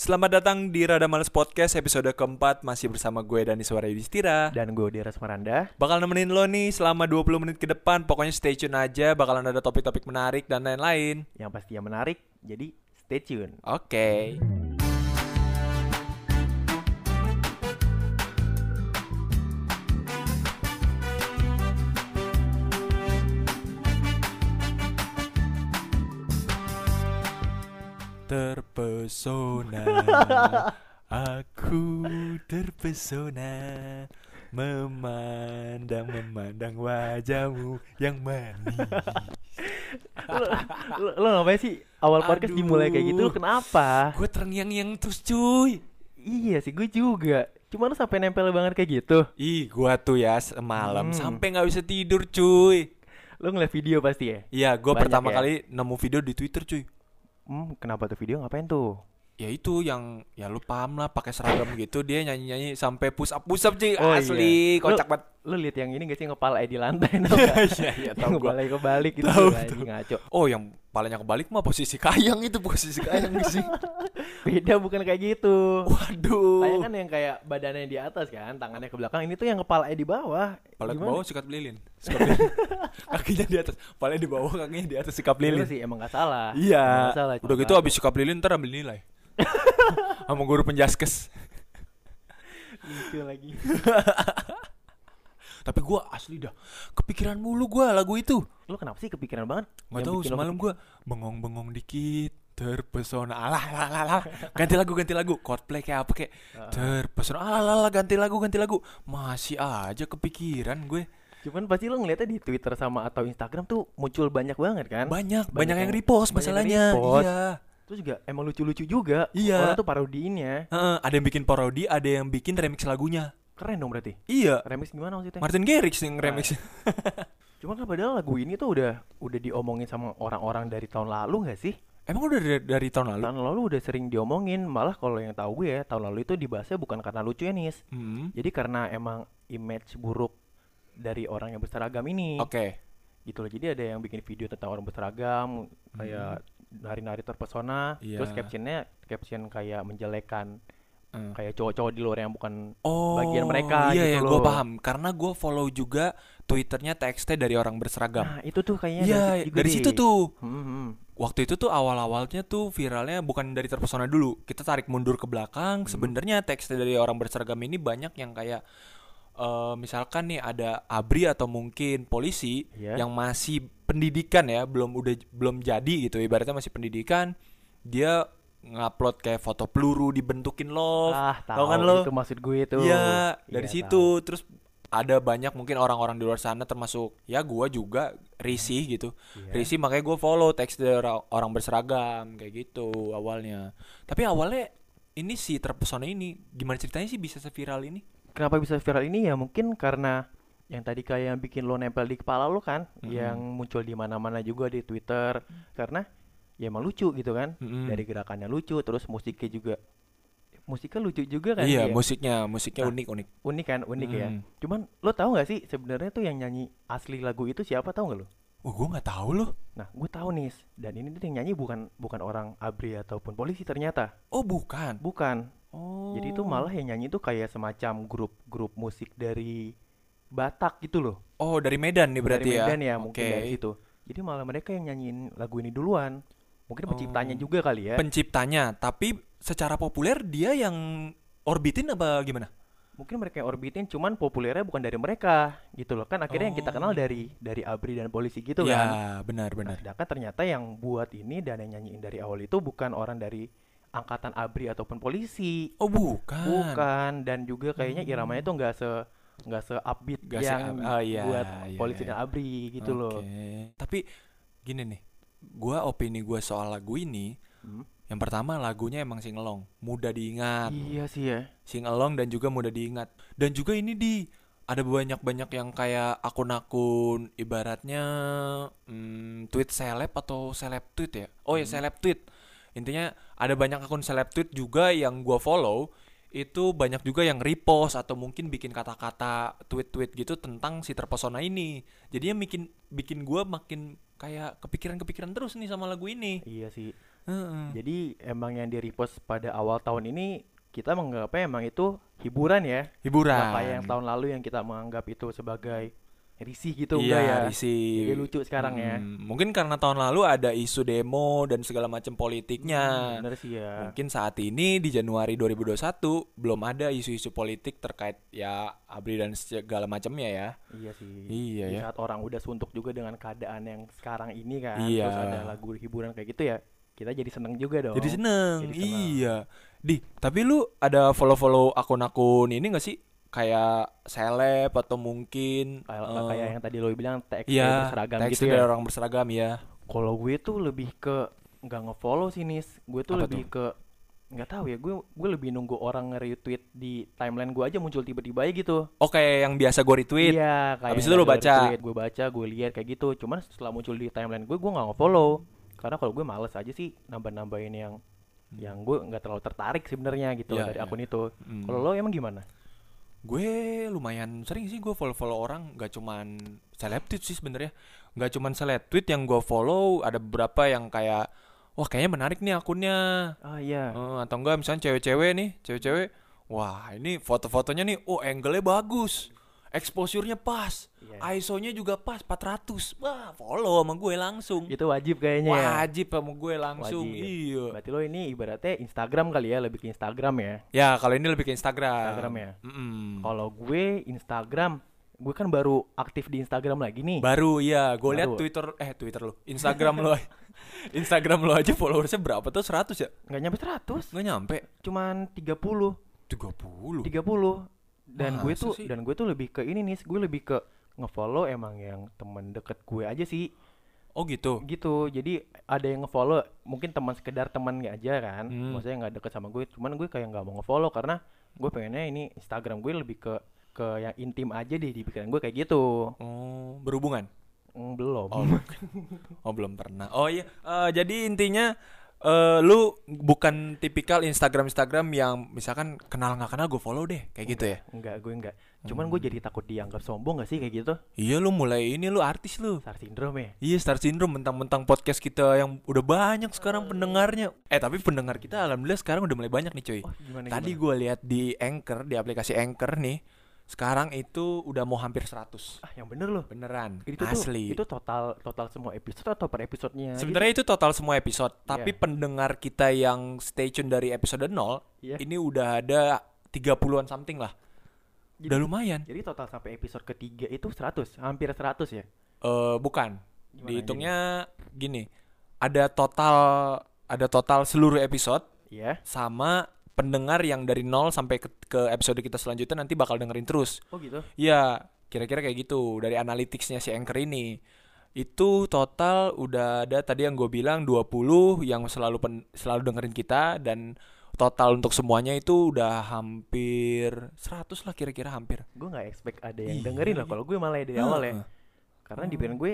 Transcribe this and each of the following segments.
Selamat datang di Rada Males Podcast episode keempat. Masih bersama gue Dani Suara Yudhistira. Dan gue Dira Maranda Bakal nemenin lo nih selama 20 menit ke depan. Pokoknya stay tune aja Bakalan ada topik-topik menarik dan lain-lain. Yang pastinya menarik Jadi stay tune. Oke Terpesona Aku terpesona Memandang-memandang wajahmu yang manis lo, lo, lo ngapain sih awal podcast Aduh. dimulai kayak gitu lo kenapa? Gue terngiang-ngiang terus cuy Iya sih gue juga Cuma lo sampai nempel banget kayak gitu Ih gua tuh ya semalam Hmm. sampai nggak bisa tidur cuy Lo ngeliat video pasti ya? Iya gue pertama ya? kali nemu video di Twitter cuy Hmm, kenapa tuh video? Ngapain tuh? Ya itu yang ya lu paham lah pakai seragam gitu. Dia nyanyi-nyanyi sampai push up push up cuy Oh, asli iya. kocak Lu- banget. Lo liat yang ini gak sih? Ngepala di lantai tau? Iya iya tahu gua. Kepala kebalik gitu Tahu, ngaco. Oh yang palanya kebalik mah posisi kayang itu posisi kayang sih Beda bukan kayak gitu. Waduh. Kayak kan yang kayak badannya di atas kan Tangannya ke belakang Ini tuh yang kepala di bawah. Kepala di bawah sikat lilin. Sikat lilin. Kakinya di atas. Palanya di bawah kakinya di atas sikap lilin. Sih emang gak salah. Iya. Nggak salah, Udah gitu abis sikap lilin ntar ambil nilai. Sama guru penjaskes. Lucu lagi Tapi gua asli dah kepikiran mulu gua lagu itu. Lo kenapa sih kepikiran banget? Gak Yang tahu semalam gua bengong-bengong dikit terpesona alah alah alah, alah. ganti lagu ganti lagu Coldplay kayak apa kayak terpesona alah alah, alah ganti lagu ganti lagu masih aja kepikiran gue Cuman pasti lo ngeliatnya di Twitter sama atau Instagram tuh muncul banyak banget kan? banyak banyak, Banyak yang yang- repost banyak yang masalahnya repost. iya Terus juga emang lucu-lucu juga. Iya. Orang tuh parodiinnya. Heeh, ada yang bikin parodi ada yang bikin remix lagunya Keren dong berarti. iya Remix gimana maksudnya? Martin Garrix yang Nah. remix Cuma kan padahal lagu ini tuh udah udah diomongin sama orang-orang dari tahun lalu nggak sih? emang udah dari, dari tahun lalu Tahun lalu udah sering diomongin. Malah kalau yang tahu gue ya, tahun lalu itu dibahasnya bukan karena lucu ya nis. Hmm, Jadi karena emang image buruk dari orang yang berseragam ini. oke gitu loh jadi ada yang bikin video tentang orang berseragam kayak nari-nari terpesona Hmm. Iya. terus captionnya caption kayak menjelekan Hmm. kayak cowok-cowok di luar yang bukan Oh, bagian mereka iya, gitu iya, loh. gue paham. Karena gue follow juga Twitternya TXT dari orang berseragam. nah itu tuh kayaknya Iya, dari, situ juga dari deh. situ tuh. Hmm, hmm. Waktu itu tuh awal-awalnya tuh viralnya bukan dari terpesona dulu. Kita tarik mundur ke belakang. Hmm. Sebenarnya TXT dari orang berseragam ini banyak yang kayak eh, misalkan nih ada abri atau mungkin polisi Iya. yang masih pendidikan ya, belum udah belum jadi gitu. Ibaratnya masih pendidikan, dia ngupload kayak foto peluru dibentukin love. ah Tahu tahu kan lo? itu maksud gue tuh Iya, dari Iya, situ terus ada banyak mungkin orang-orang di luar sana termasuk ya gua juga risih gitu. Iya. Risih makanya gua follow teks dari orang, berseragam kayak gitu awalnya. Tapi awalnya ini si terpesona ini gimana ceritanya sih bisa seviral ini? kenapa bisa viral ini ya mungkin karena yang tadi kayak yang bikin lo nempel di kepala lo kan Mm-mm. yang muncul di mana-mana juga di Twitter karena ya emang lucu gitu kan Mm-mm. dari gerakannya lucu terus musiknya juga musiknya lucu juga kan iya, dia? musiknya, musiknya Nah. unik-unik. unik kan unik ya Mm. cuman lo tahu nggak sih sebenarnya tuh yang nyanyi asli lagu itu siapa tahu nggak lo Oh, gua nggak tahu loh. nah gue tahu nih dan ini tuh yang nyanyi bukan bukan orang abri ataupun polisi ternyata Oh, bukan. bukan Oh. jadi itu malah yang nyanyi tuh kayak semacam grup-grup musik dari Batak gitu loh Oh, dari Medan nih berarti dari ya. Medan ya, mungkin Oke. dari situ jadi malah mereka yang nyanyiin lagu ini duluan mungkin penciptanya Oh. juga kali ya Penciptanya, tapi secara populer dia yang orbitin apa gimana? mungkin mereka yang orbitin cuman populernya bukan dari mereka gitu loh kan akhirnya yang kita kenal Oh. dari dari abri dan polisi gitu ya, kan benar Nah, benar. sedangkan ternyata yang buat ini dan yang nyanyiin dari awal itu bukan orang dari angkatan abri ataupun polisi Oh, bukan. bukan dan juga kayaknya Hmm. iramanya tuh nggak se nggak se upbeat Nggak se- yang oh, iya, buat iya, polisi iya. dan abri gitu loh Oke. Tapi gini nih, gua opini gua soal lagu ini, Hmm. yang pertama lagunya emang singelong, mudah diingat. iya sih ya Singelong dan juga mudah diingat. Dan juga ini di ada banyak-banyak yang kayak akun-akun ibaratnya hmm, tweet seleb atau seleb tweet ya. Oh ya seleb tweet. Intinya ada banyak akun seleb tweet juga yang gua follow itu banyak juga yang repost atau mungkin bikin kata-kata tweet-tweet gitu tentang si terpesona ini. Jadinya bikin bikin gua makin kayak kepikiran-kepikiran terus nih sama lagu ini. iya sih Heeh. Jadi emang yang di repost pada awal tahun ini kita menganggapnya emang itu hiburan ya. Hiburan. Kayak yang tahun lalu yang kita menganggap itu sebagai risih gitu iya, enggak ya. risih. Jadi lucu sekarang ya. Hmm, Mungkin karena tahun lalu ada isu demo dan segala macam politiknya. Bener sih ya. Mungkin saat ini di Januari 2021 belum ada isu-isu politik terkait ya ABRI dan segala macamnya ya. Iya sih. Iya Di ya. saat orang udah suntuk juga dengan keadaan yang sekarang ini kan. Iya. Terus ada lagu hiburan kayak gitu ya. Kita jadi seneng juga dong. Jadi seneng. Jadi seneng. Iya. Di, tapi lu ada follow-follow akun-akun ini gak sih? Kayak seleb atau mungkin Kayak, eh, kayak yang tadi lo bilang TXT Iya, berseragam teks gitu ya. orang berseragam ya. Kalau gue tuh lebih ke nggak ngefollow sih nis. Gue tuh Apa lebih ke nggak tahu ya. Gue gue lebih nunggu orang nge-retweet di timeline gue aja muncul tiba-tiba aja gitu. Oh kayak yang biasa gue retweet. Iya, kayak Habis itu lo baca. Gue baca, gue lihat kayak gitu. Cuman setelah muncul di timeline gue, gue nggak ngefollow. Karena kalau gue males aja sih nambah-nambahin yang yang gue nggak terlalu tertarik sebenarnya gitu Iya, dari iya. akun itu. Hmm. Kalau lo emang gimana? Gue lumayan sering sih gue follow-follow orang, gak cuman seleb tweet sih sebenarnya. Gak cuman seleb tweet yang gue follow, ada beberapa yang kayak wah kayaknya menarik nih akunnya. Ah iya. Eh, atau enggak misalnya cewek-cewek nih, cewek-cewek. Wah, ini foto-fotonya nih, oh angle-nya bagus. Exposure-nya pas. Iya. ISO-nya juga pas 400. Wah, follow sama gue langsung. Itu wajib kayaknya ya. Wajib sama gue langsung. Wajib. Iya. Berarti lo ini ibaratnya Instagram kali ya, lebih ke Instagram ya. Ya, kalau ini lebih ke Instagram. Instagram ya? Mm-mm. Kalau gue Instagram, gue kan baru aktif di Instagram lagi nih. Baru ya, gue lihat. Twitter eh Twitter lo, Instagram lo. Instagram lo aja followersnya berapa tuh? 100 ya? Nggak nyampe 100, Nggak nyampe. cuman 30. 30. 30. Dan gue tuh sih? dan gue tuh lebih ke ini nih, gue lebih ke ngefollow emang yang temen deket gue aja sih Oh gitu. gitu jadi ada yang ngefollow mungkin teman sekedar teman aja kan Hmm. maksudnya nggak deket sama gue cuman gue kayak nggak mau ngefollow karena gue pengennya ini Instagram gue lebih ke ke yang intim aja deh di pikiran gue kayak gitu Oh, berhubungan. Mm, belum Oh, oh belum pernah. Oh iya, Eh, jadi intinya eh lu bukan tipikal Instagram Instagram yang misalkan kenal nggak kenal gue follow deh, kayak gitu ya? Enggak, gue enggak. Cuman Hmm. gue jadi takut dianggap sombong gak sih kayak gitu? Iya lu mulai ini lu artis lu. Star syndrome ya? Iya Star Syndrome mentang-mentang podcast kita yang udah banyak sekarang pendengarnya. Eh tapi pendengar kita alhamdulillah sekarang udah mulai banyak nih cuy. Oh, gimana Tadi gue lihat di Anchor, di aplikasi Anchor nih, sekarang itu udah mau hampir 100. Ah, yang bener loh. Beneran, Itu asli. tuh itu total total semua episode atau per episodenya? gitu? Sebenarnya itu total semua episode, tapi Iya. pendengar kita yang stay tune dari episode 0 Iya. ini udah ada 30-an something lah. Jadi- udah lumayan. Jadi total sampai episode ketiga itu 100, hampir 100 ya? Eh bukan. Gimana Dihitungnya gini. Ada total ada total seluruh episode Iya. sama pendengar yang dari 0 sampai ke, ke episode kita selanjutnya nanti bakal dengerin terus. Oh gitu. Iya, kira-kira kayak gitu dari analyticsnya si Anchor ini. Itu total udah ada tadi yang gue bilang 20 yang selalu pen- selalu dengerin kita dan total untuk semuanya itu udah hampir 100 lah kira-kira hampir. Gue nggak expect ada yang Iya, dengerin iya. Kalau gue malah dari awal ya. Heeh. Karena di pikiran gue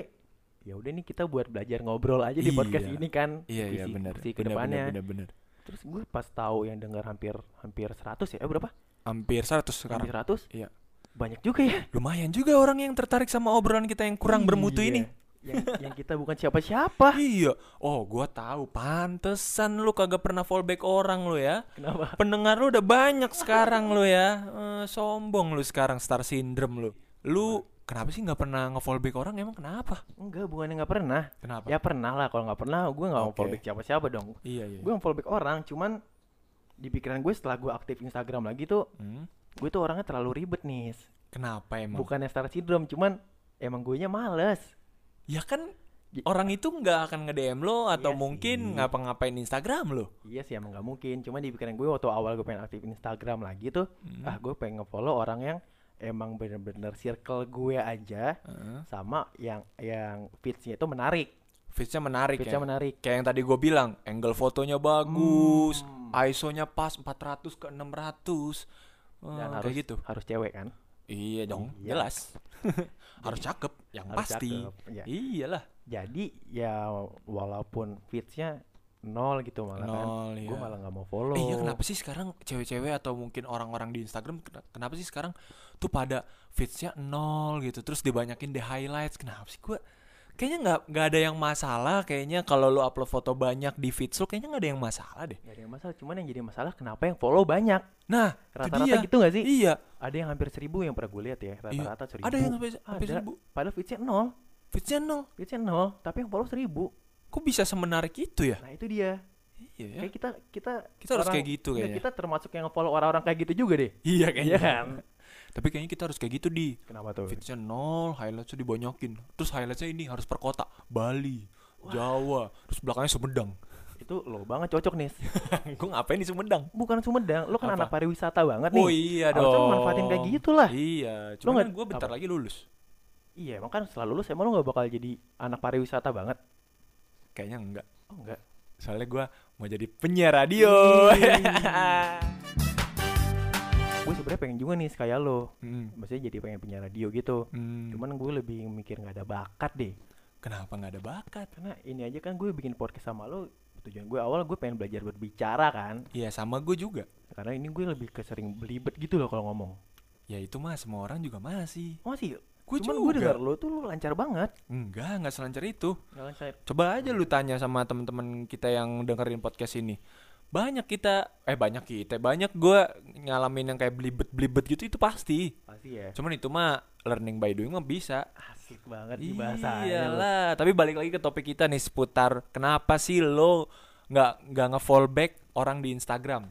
ya udah nih kita buat belajar ngobrol aja di podcast Iya. ini kan. Iya iya benar. ke depannya. benar, benar, benar. Terus gue pas tahu yang dengar hampir hampir 100 ya, eh, berapa? Hampir 100 sekarang. Hampir 100? Iya. Banyak juga ya. Lumayan juga orang yang tertarik sama obrolan kita yang kurang bermutu Iya. ini. Yang, yang kita bukan siapa-siapa. Iya. Oh, gua tahu. Pantesan lu kagak pernah fallback orang lu ya. Kenapa? Pendengar lu udah banyak sekarang lu ya. Eh, sombong lu sekarang Star Syndrome lu. Lu kenapa sih nggak pernah nge-fallback orang emang kenapa? Enggak, bukannya nggak pernah. Kenapa? Ya pernah lah. Kalau nggak pernah, gue nggak mau Oke. fallback siapa-siapa dong. Iya, iya. Gue mau fallback orang, cuman di pikiran gue setelah gue aktif Instagram lagi tuh, Hmm? gue tuh orangnya terlalu ribet nih. Kenapa emang? Bukannya star syndrome, cuman emang gue nya males. Ya kan orang itu nggak akan nge-DM lo atau Iya mungkin sih. ngapa-ngapain Instagram lo. Iya sih emang nggak mungkin. Cuman di pikiran gue waktu awal gue pengen aktif Instagram lagi tuh, Hmm. ah gue pengen ngefollow orang yang emang bener-bener circle gue aja Heeh. sama yang yang feedsnya itu menarik. Feedsnya menarik Feedsnya ya. menarik. Kayak yang tadi gue bilang, angle fotonya bagus, Hmm. ISO-nya pas 400 ke 600. Eh, Dan harus gitu. harus cewek kan? Iya dong, Iya. jelas. harus cakep, yang Harus pasti. cakep, ya. Iyalah. Jadi ya walaupun feedsnya nol gitu malah kan, Nol, gue iya. malah nggak mau follow. Eh, iya kenapa sih sekarang cewek-cewek atau mungkin orang-orang di Instagram kena- kenapa sih sekarang tuh pada feedsnya nol gitu terus dibanyakin di highlights kenapa sih gua kayaknya nggak nggak ada yang masalah kayaknya kalau lu upload foto banyak di feeds lu kayaknya nggak ada yang masalah deh Gak ada yang masalah, cuman yang jadi masalah kenapa yang follow banyak? nah Rata-rata gitu gak sih? iya Ada yang hampir seribu yang pernah gue lihat ya, Iya. rata-rata seribu. ada yang sampai sampai Ada. seribu Padahal feedsnya nol, feedsnya nol feedsnya nol, tapi yang follow seribu. Kok bisa semenarik itu ya Nah itu dia. iya ya Kayak kita kita Kita harus kayak gitu Nggak, kayaknya. Kita termasuk yang follow orang-orang kayak gitu juga deh. iya Iya kan? tapi kayaknya kita harus kayak gitu di Kenapa tuh? feedsnya nol highlightsnya dibanyakin terus highlightsnya ini harus per kota Bali Jawa terus belakangnya Sumedang Itu lo banget cocok nih. gue ngapain di Sumedang Bukan Sumedang, lo kan Apa? anak pariwisata banget nih. oh iya Harusnya dong manfaatin kayak gitu lah. iya cuma kan gue bentar apa? lagi lulus Iya, emang kan setelah lulus emang lo gak bakal jadi anak pariwisata banget. Kayaknya enggak Oh enggak. soalnya gue mau jadi penyiar radio gue sebenarnya pengen juga nih kayak lo. Hmm, Maksudnya jadi pengen punya radio gitu. hmm. Cuman gue lebih mikir nggak ada bakat deh. kenapa nggak ada bakat Karena ini aja kan gue bikin podcast sama lo. Tujuan gue awal gue pengen belajar berbicara kan. iya sama gue juga Karena ini gue lebih ke sering belibet gitu loh kalau ngomong. ya itu mah semua orang juga masih Masih. Gua Cuman gue dengar lo tuh lo lancar banget. enggak enggak selancar itu Nggak lancar. coba aja lu tanya sama teman-teman kita yang dengerin podcast ini banyak kita eh banyak kita banyak gue ngalamin yang kayak belibet belibet gitu itu pasti Pasti ya. cuman itu mah learning by doing mah bisa Asik banget sih bahasanya. lo. Iyalah, tapi balik lagi ke topik kita nih seputar kenapa sih lo nggak nggak nge-follow back orang di Instagram?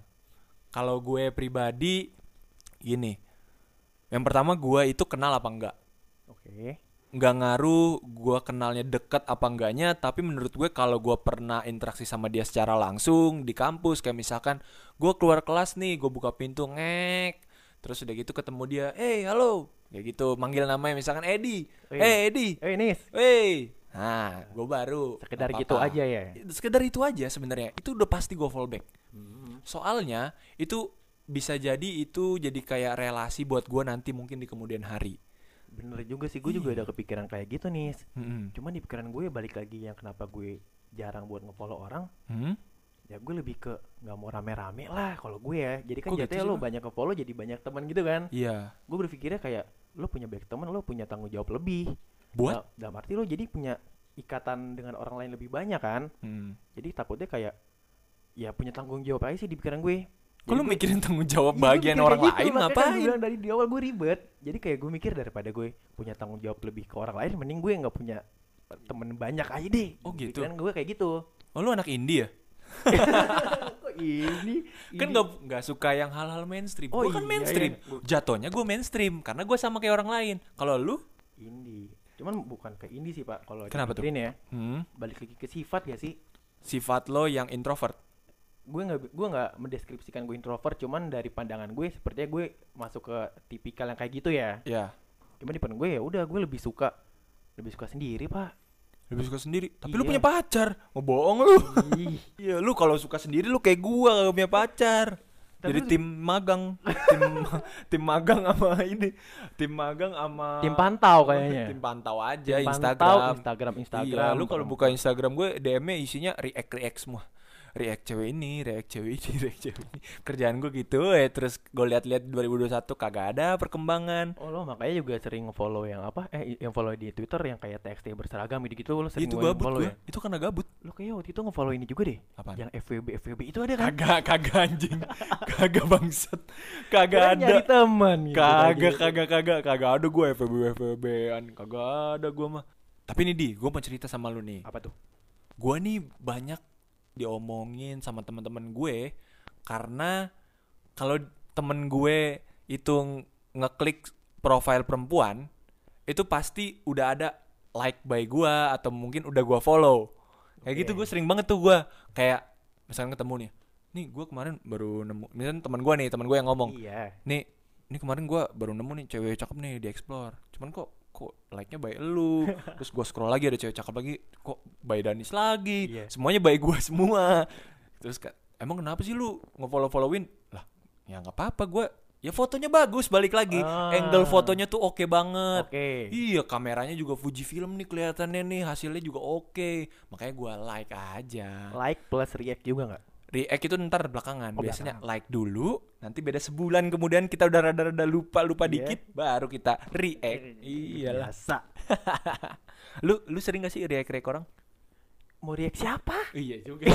Kalau gue pribadi gini. Yang pertama gue itu kenal apa enggak? Oke. Nggak ngaruh gue kenalnya deket apa enggaknya, tapi menurut gue kalau gue pernah interaksi sama dia secara langsung di kampus kayak misalkan gue keluar kelas nih, gue buka pintu ngek, terus udah gitu ketemu dia, hey halo, kayak gitu manggil namanya misalkan Edi, Wih. hey Edi, Eh Nis, Wey, nah, gue baru. sekedar nggak gitu apa-apa. aja ya. Sekedar itu aja sebenarnya. Itu udah pasti gue fallback. Hmm. Soalnya itu bisa jadi itu jadi kayak relasi buat gue nanti mungkin di kemudian hari. Bener juga sih, gue juga Iya. ada kepikiran kayak gitu nih. Hmm. Cuman di pikiran gue balik lagi yang kenapa gue jarang buat ngefollow orang, Hmm? ya gue lebih ke nggak mau rame-rame lah kalau gue ya. Jadi kan Kok gitu jatuhnya sih lo banyak ngefollow jadi banyak teman gitu kan. Iya. Gue berpikirnya kayak lo punya banyak teman, lo punya tanggung jawab lebih. Buat? Nah, dalam arti lo jadi punya ikatan dengan orang lain lebih banyak kan. Hmm. Jadi takutnya kayak ya punya tanggung jawab aja sih di pikiran gue. Kok lu mikirin tanggung jawab Iya, bagian orang gitu, lain makanya kan gue ngapain? bilang dari di awal gue ribet. Jadi kayak gue mikir daripada gue punya tanggung jawab lebih ke orang lain, mending gue nggak punya temen banyak aja deh. Oh, gitu. Pikiran gue kayak gitu. Oh lu anak indie ya? Kok ini? Kan gak, nggak suka yang hal-hal mainstream. Oh, gue kan iya, mainstream. iya. Jatuhnya gue mainstream karena gue sama kayak orang lain. Kalau lu? indie. Cuman bukan ke indie sih pak. Kalau Kenapa tuh? ya, Hmm. balik lagi ke sifat ya sih. Sifat lo yang introvert. Gue nggak gue nggak mendeskripsikan gue introvert, cuman dari pandangan gue sepertinya gue masuk ke tipikal yang kayak gitu ya. Ya. Cuman di pandangan gue ya udah gue lebih suka lebih suka sendiri pak. Lebih suka sendiri. Tapi lu Iya. punya pacar. Ngebohong lu. Ih, Iya, lu kalau suka sendiri lu kayak gua gak punya pacar. Tapi Jadi lu- tim magang, tim tim magang sama ini, tim magang sama tim pantau kayaknya. Tim pantau aja Tim Instagram. pantau, Instagram, Instagram. Iya, lu kalau buka Instagram gue DM-nya isinya react react semua. React cewek ini, react cewek ini, react cewek ini. Kerjaan gue gitu eh terus gue lihat-lihat 2021 kagak ada perkembangan. Oh lo makanya juga sering follow yang apa? Eh yang follow di Twitter yang kayak TXT berseragam gitu lo sering itu gabut follow gue. ya? Itu karena gabut. Lo kayak waktu itu nge-follow ini juga deh. Apaan? Yang FWB FWB itu ada kan? Kagak, kagak anjing. kagak bangsat. Kagak Gua ada. nyari teman gitu Kagak, kagak, kagak, kagak ada gue FVB FVB-an, kagak ada gue mah. Tapi nih di, gue mau cerita sama lu nih. Apa tuh? Gue nih banyak diomongin sama teman-teman gue karena kalau temen gue itu ng- ngeklik profil perempuan itu pasti udah ada like by gue atau mungkin udah gue follow. Kayak gitu Oke. gue sering banget tuh gue kayak misalnya ketemu nih. Nih gue kemarin baru nemu, misalnya teman gue nih, teman gue yang ngomong Iya. nih ini kemarin gua baru nemu nih cewek cakep nih di explore cuman kok kok like nya baik lu terus gua scroll lagi ada cewek cakep lagi kok by Danis lagi Iya. semuanya baik gua semua terus kak emang kenapa sih lu nge-follow followin lah ya nggak apa-apa gua ya fotonya bagus balik lagi Ah. angle fotonya tuh oke banget Oke. Iya kameranya juga Fujifilm nih kelihatannya nih hasilnya juga oke makanya gua like aja Like plus react juga nggak? React itu ntar belakangan. Oh, Biasanya belakangan. like dulu, nanti beda sebulan kemudian kita udah rada-rada lupa-lupa Iya. dikit, baru kita react. Iyalah. Biasa. Lu lu sering gak sih react-react orang? Mau react siapa? Iya juga.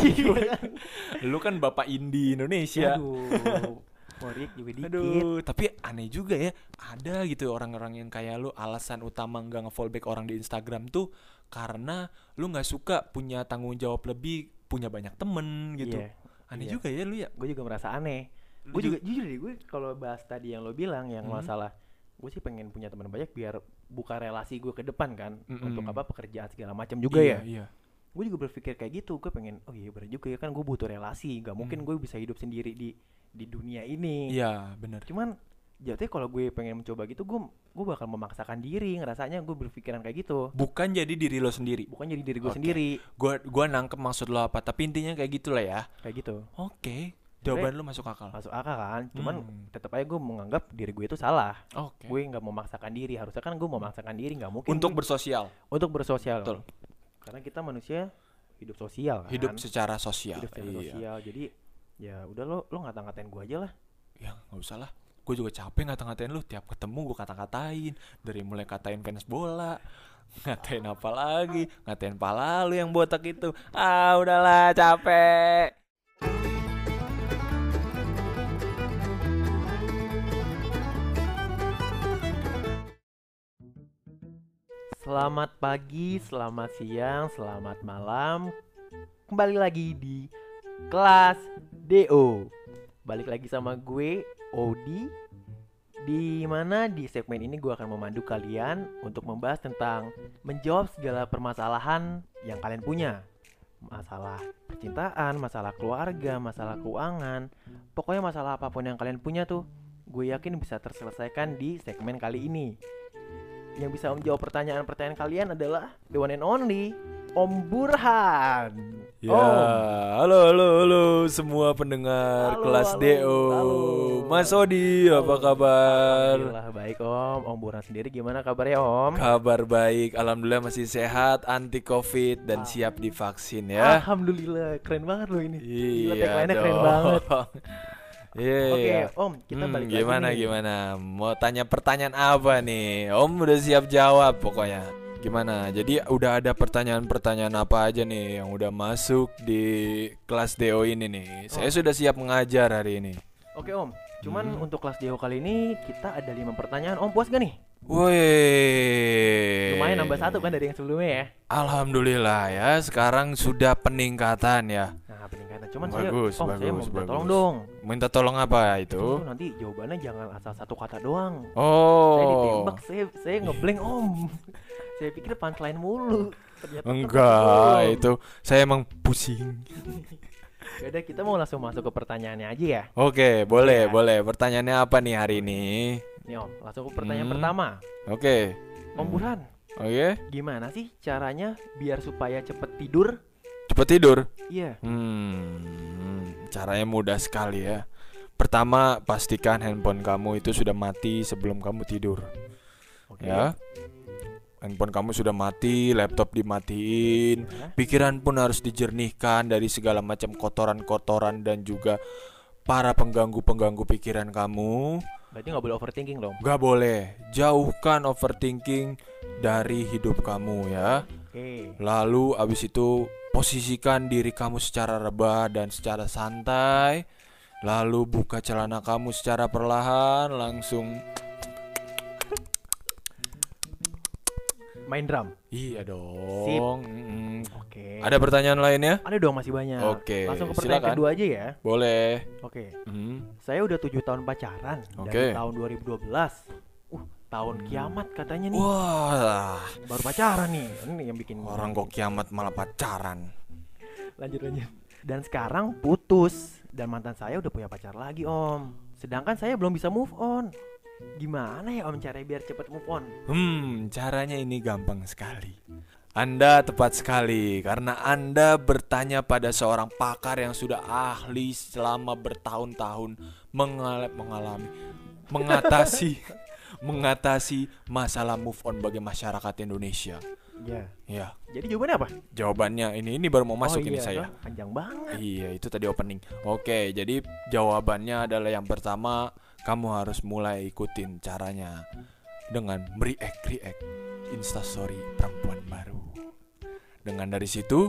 lu kan bapak indie Indonesia. Aduh. Mau react juga dikit. Aduh, tapi aneh juga ya. Ada gitu orang-orang yang kayak lu alasan utama nggak nge-fallback orang di Instagram tuh karena lu nggak suka punya tanggung jawab lebih, punya banyak temen gitu. Iya, Aneh iya. juga ya lu ya. Gue juga merasa aneh. Gue ju- juga jujur deh gue kalau bahas tadi yang lo bilang yang Hmm. masalah gue sih pengen punya teman banyak biar buka relasi gue ke depan kan Mm-mm. untuk apa pekerjaan segala macam juga iya, ya. Iya. Gue juga berpikir kayak gitu. Gue pengen oh iya bener juga ya kan gue butuh relasi. Gak mungkin Hmm. gue bisa hidup sendiri di di dunia ini. Iya, bener. Cuman jatuhnya kalau gue pengen mencoba gitu gue gue bakal memaksakan diri ngerasanya gue berpikiran kayak gitu. Bukan jadi diri lo sendiri. Bukan jadi diri gue Oke. sendiri Gua gua nangkep maksud lo apa, tapi intinya kayak gitulah ya. kayak gitu. Oke. Jawaban lu masuk akal. Masuk akal kan? Cuman Hmm. tetap aja gue menganggap diri gue itu salah. Oke. gue nggak memaksakan diri harusnya kan gue memaksakan diri nggak mungkin Untuk gue- bersosial, untuk bersosial Betul. Karena kita manusia hidup sosial kan hidup secara sosial. hidup secara Iya. sosial jadi ya udah lo lo ngata-ngatain gue aja lah Ya nggak usah lah. Gue juga capek ngata-ngatain lu. Tiap ketemu gue kata-katain. Dari mulai katain fans bola, ngatain apa lagi, ngatain pala lu yang botak itu. Ah udahlah capek. Selamat pagi selamat siang selamat malam. Kembali lagi di kelas do balik lagi sama gue Odi. Di mana di segmen ini gue akan memandu kalian untuk membahas tentang menjawab segala permasalahan yang kalian punya. Masalah percintaan, masalah keluarga, masalah keuangan, pokoknya masalah apa pun yang kalian punya tuh, gue yakin bisa terselesaikan di segmen kali ini. Yang bisa menjawab pertanyaan-pertanyaan kalian adalah the one and only Om Burhan. Ya, Om. halo halo halo semua pendengar Halo, kelas halo, DO. halo. Mas Odi, apa kabar? Alhamdulillah baik Om. Om Burhan sendiri gimana kabarnya Om? Kabar baik, alhamdulillah masih sehat, anti covid dan Ah. siap divaksin ya. Alhamdulillah, keren banget loh ini. Iya keren banget. Iya. Oke, Om, kita Hmm, balik lagi gimana nih. gimana? Mau tanya pertanyaan apa nih? Om udah siap jawab pokoknya. Gimana? Jadi udah ada pertanyaan-pertanyaan apa aja nih yang udah masuk di kelas DO ini nih? Saya Oh. sudah siap mengajar hari ini. Oke Om, cuman Hmm. untuk kelas DO kali ini kita ada lima pertanyaan. Om puas gak nih? Woi. Lumayan nambah satu kan dari yang sebelumnya ya. Alhamdulillah ya, sekarang sudah peningkatan ya. Nah peningkatan. Cuman Bagus, saya, Om saya mau bagus, minta bagus. tolong dong. Minta tolong apa Itu itu? nanti jawabannya jangan asal satu kata doang. Saya Oh. ditembak, saya saya ngeblank Om. saya pikir punchline mulu. Ternyata Enggak, itu saya emang pusing. Yaudah kita mau langsung masuk ke pertanyaannya aja ya. Oke, boleh, Ya. boleh. Pertanyaannya apa nih hari ini? Nih Om, langsung ke pertanyaan Hmm. pertama. Oke. Om Burhan, Oke. gimana sih caranya biar supaya cepet tidur? Cepet tidur. Iya. Hmm, caranya mudah sekali ya. Pertama, pastikan handphone kamu itu sudah mati sebelum kamu tidur. Oke. Ya. Handphone kamu sudah mati, laptop dimatiin, Ya. pikiran pun harus dijernihkan dari segala macam kotoran-kotoran dan juga para pengganggu-pengganggu pikiran kamu. Berarti nggak boleh overthinking dong. Gak boleh, jauhkan overthinking dari hidup kamu ya. Oke. Lalu abis itu posisikan diri kamu secara rebah dan secara santai. Lalu buka celana kamu secara perlahan, langsung Main drum. iya dong. Mm-mm. Oke. Ada pertanyaan lainnya? Ada dong masih banyak. Oke, Langsung ke pertanyaan silakan. kedua aja ya. Boleh. Oke. Hmm. Saya udah tujuh tahun pacaran Oke. dari tahun 2012. Uh, tahun kiamat katanya nih. Wah, Baru pacaran nih. Ini yang bikin orang kok kiamat malah pacaran. lanjut lanjut. Dan sekarang putus dan mantan saya udah punya pacar lagi, Om. Sedangkan saya belum bisa move on. Gimana ya Om caranya biar cepet move on? Hmm, caranya ini gampang sekali. Anda tepat sekali karena Anda bertanya pada seorang pakar yang sudah ahli selama bertahun-tahun mengal- mengalami mengatasi mengatasi masalah move on bagi masyarakat Indonesia. Ya. Ya, Jadi jawabannya apa? jawabannya ini ini baru mau masuk oh, ini iya, saya. toh, Panjang banget. Iya, itu tadi opening. Oke, jadi jawabannya adalah yang pertama, kamu harus mulai ikutin caranya dengan mereact react instastory perempuan baru. dengan dari situ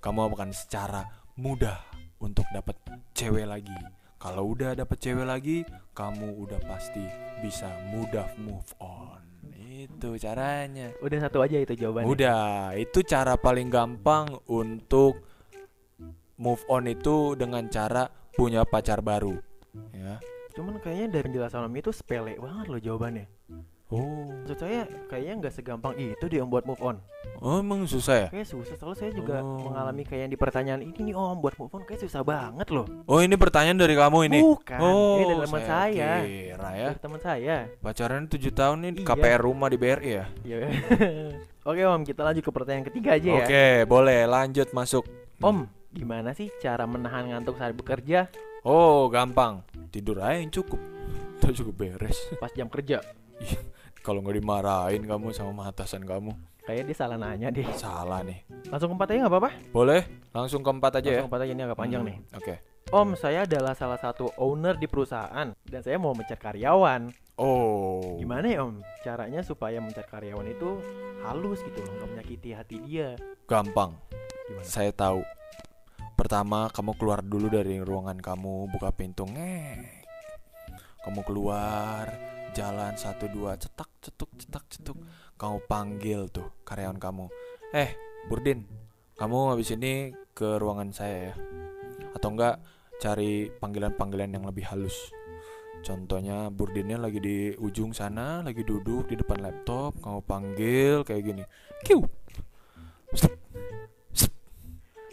kamu akan secara mudah untuk dapat cewek lagi. Kalau udah dapat cewek lagi, kamu udah pasti bisa mudah move on. Itu caranya. Udah satu aja itu jawabannya. Udah, itu cara paling gampang untuk move on itu dengan cara punya pacar baru. Ya. Cuman kayaknya dari penjelasan Om itu sepele banget loh jawabannya. Oh, Maksud saya kayaknya nggak segampang itu dia buat move on. oh emang susah ya? Kayak susah, soalnya saya juga Oh. mengalami kayak yang di pertanyaan ini nih Om buat move on kayak susah banget loh. Oh, ini pertanyaan dari kamu ini. Bukan, oh, ini dari teman saya. Kira ya. Dari teman saya. Pacaran 7 tahun nih Iya. KPR rumah di BRI ya? Iya. Oke Om, kita lanjut ke pertanyaan ketiga aja ya. Oke, boleh lanjut masuk. Om, gimana sih cara menahan ngantuk saat bekerja Oh, gampang. Tidur aja yang cukup. Itu cukup beres. pas jam kerja? Kalau nggak dimarahin kamu sama atasan kamu, Kayak dia salah nanya deh. salah nih. Langsung keempat aja nggak apa-apa? Boleh? Langsung keempat aja ya. Langsung keempat aja ini agak panjang Hmm, nih. Oke. Om, saya adalah salah satu owner di perusahaan dan saya mau mencat karyawan. Oh. Gimana ya Om? Caranya supaya mencat karyawan itu halus gitu loh, nggak menyakiti hati dia. Gampang. Gimana? Saya tahu. Pertama, kamu keluar dulu dari ruangan kamu, buka pintu, ngek. Kamu keluar, jalan satu dua, cetak cetuk cetak cetuk. Kamu panggil tuh karyawan kamu. Eh, Burdin, kamu habis ini ke ruangan saya ya. Atau enggak cari panggilan-panggilan yang lebih halus. Contohnya Burdinnya lagi di ujung sana, lagi duduk di depan laptop, kamu panggil kayak gini. Kiu.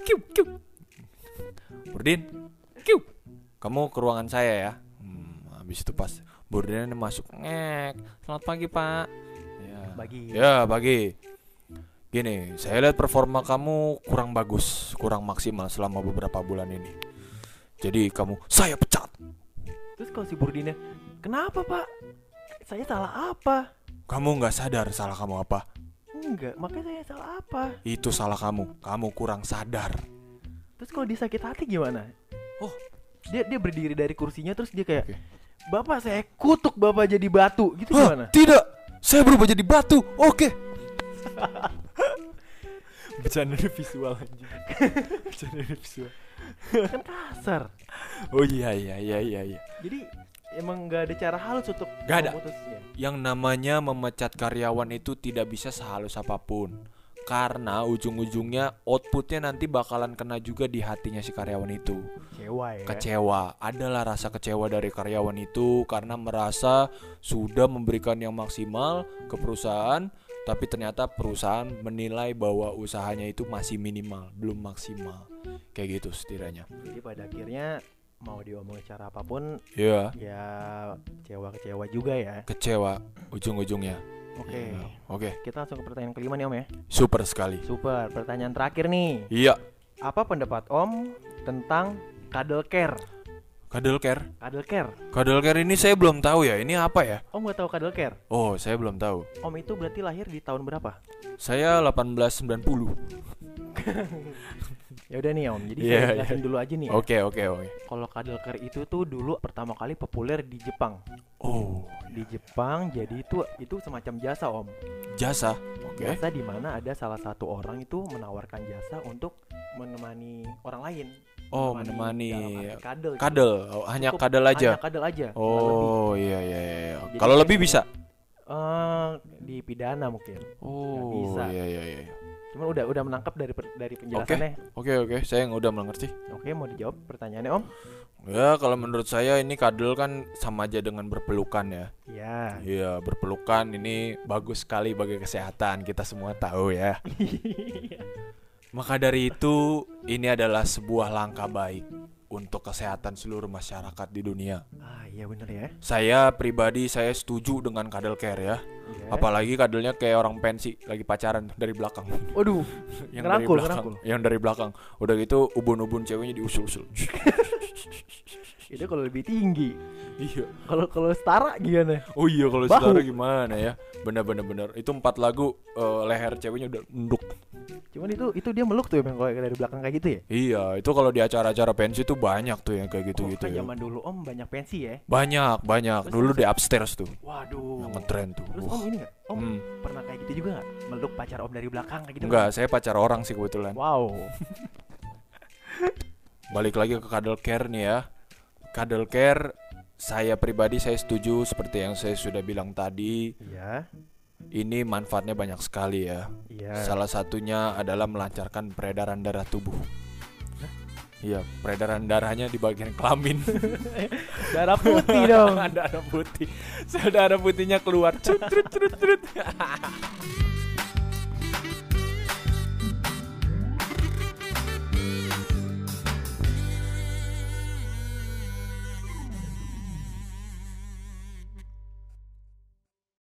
Kiu, kiu. Burdin, kiu. Kamu ke ruangan saya ya. Hmm, habis itu pas Burdinnya masuk ngek. Selamat pagi, Pak. Ya. Bagi. Ya, pagi. Gini, saya lihat performa kamu kurang bagus, kurang maksimal selama beberapa bulan ini. Jadi kamu saya pecat. Terus kalau si Burdinnya, kenapa Pak? Saya salah apa? Kamu nggak sadar salah kamu apa? Enggak, makanya saya salah apa? Itu salah kamu. Kamu kurang sadar. Terus kalau dia sakit hati gimana? Oh. dia dia berdiri dari kursinya terus dia kayak, Oke. bapak saya kutuk bapak jadi batu, gitu Hah, gimana? tidak. Saya berubah jadi batu. Oke. Bercanda visual anjing. Bercanda visual. kan kasar. Oh iya iya iya iya iya. Jadi emang nggak ada cara halus untuk Nggak ada. memutusnya. Yang namanya memecat karyawan itu tidak bisa sehalus apa pun. Karena ujung-ujungnya outputnya nanti bakalan kena juga di hatinya si karyawan itu. Kecewa ya. Kecewa, adalah rasa kecewa dari karyawan itu karena merasa sudah memberikan yang maksimal ke perusahaan, tapi ternyata perusahaan menilai bahwa usahanya itu masih minimal, belum maksimal. Kayak gitu setidaknya. Jadi pada akhirnya mau diomongin cara apa pun Ya, ya kecewa-kecewa juga ya. kecewa ujung-ujungnya. Oke. Ya, Oke, Kita langsung ke pertanyaan kelima nih Om ya. super sekali. Super, pertanyaan terakhir nih. Iya, Apa pendapat Om tentang cuddle care? Cuddle care. Cuddle care. Cuddle care ini saya belum tahu ya. Ini apa ya? Om nggak tahu cuddle care? Oh, saya belum tahu. Om itu berarti lahir di tahun berapa? Saya 1890. Ya udah nih Om. Jadi Iya, saya iya. jelasin dulu aja nih. ya. Oke, oke, oke. Kalau cuddle care itu tuh dulu pertama kali populer di Jepang. Oh, Di Jepang jadi itu itu semacam jasa Om. jasa. Oke. Jasa di mana ada salah satu orang itu menawarkan jasa untuk menemani orang lain. Oh, menemani gitu. kadel. Oh, hanya Cukup kadel aja. Hanya cuddle aja. Oh, iya iya iya. Jadi Kalau lebih bisa. Eh, di pidana mungkin. Oh, bisa. iya iya iya. Cuman udah udah menangkap dari dari penjelasannya. Oke, oke, saya yang udah mengerti. Oke, mau dijawab pertanyaannya Om? Ya, kalau menurut saya ini kadel kan sama aja dengan berpelukan ya. Iya. Iya, berpelukan ini bagus sekali bagi kesehatan. Kita semua tahu ya. Maka dari itu, ini adalah sebuah langkah baik untuk kesehatan seluruh masyarakat di dunia. ah, iya bener ya. Saya pribadi saya setuju dengan kadel care ya. Iya. Apalagi kadelnya kayak orang pensi lagi pacaran dari belakang. Waduh, yang Ngerangkul, dari belakang, ngerangkul. yang dari belakang. Udah gitu ubun-ubun ceweknya diusul-usul. itu kalau lebih tinggi. Iya. Kalau kalau setara gimana? Oh iya kalau saudara gimana ya? Bener-bener bener. Itu empat lagu eh, leher ceweknya udah nunduk. Cuman itu itu dia meluk tuh emang kalau dari belakang kayak gitu ya. Iya, itu kalau di acara-acara pensi tuh banyak tuh yang kayak Oh, gitu-gitu kan ya. zaman dulu Om banyak pensi ya. Banyak, banyak. Terus, Dulu terus. di upstairs tuh. Waduh. Yang ngetren tuh. Terus Wah. Om ini nggak? Om Hmm. pernah kayak gitu juga nggak meluk pacar om dari belakang kayak gitu Enggak, saya pacar orang sih kebetulan. wow Balik lagi ke cuddle care nih ya. Cuddle care saya pribadi saya setuju seperti yang saya sudah bilang tadi. iya Ini manfaatnya banyak sekali ya. iya Salah satunya adalah melancarkan peredaran darah tubuh. Iya, peredaran darahnya di bagian kelamin. darah putih dong darah putih. Sel darah putihnya keluar. Cut, trut, trut, trut.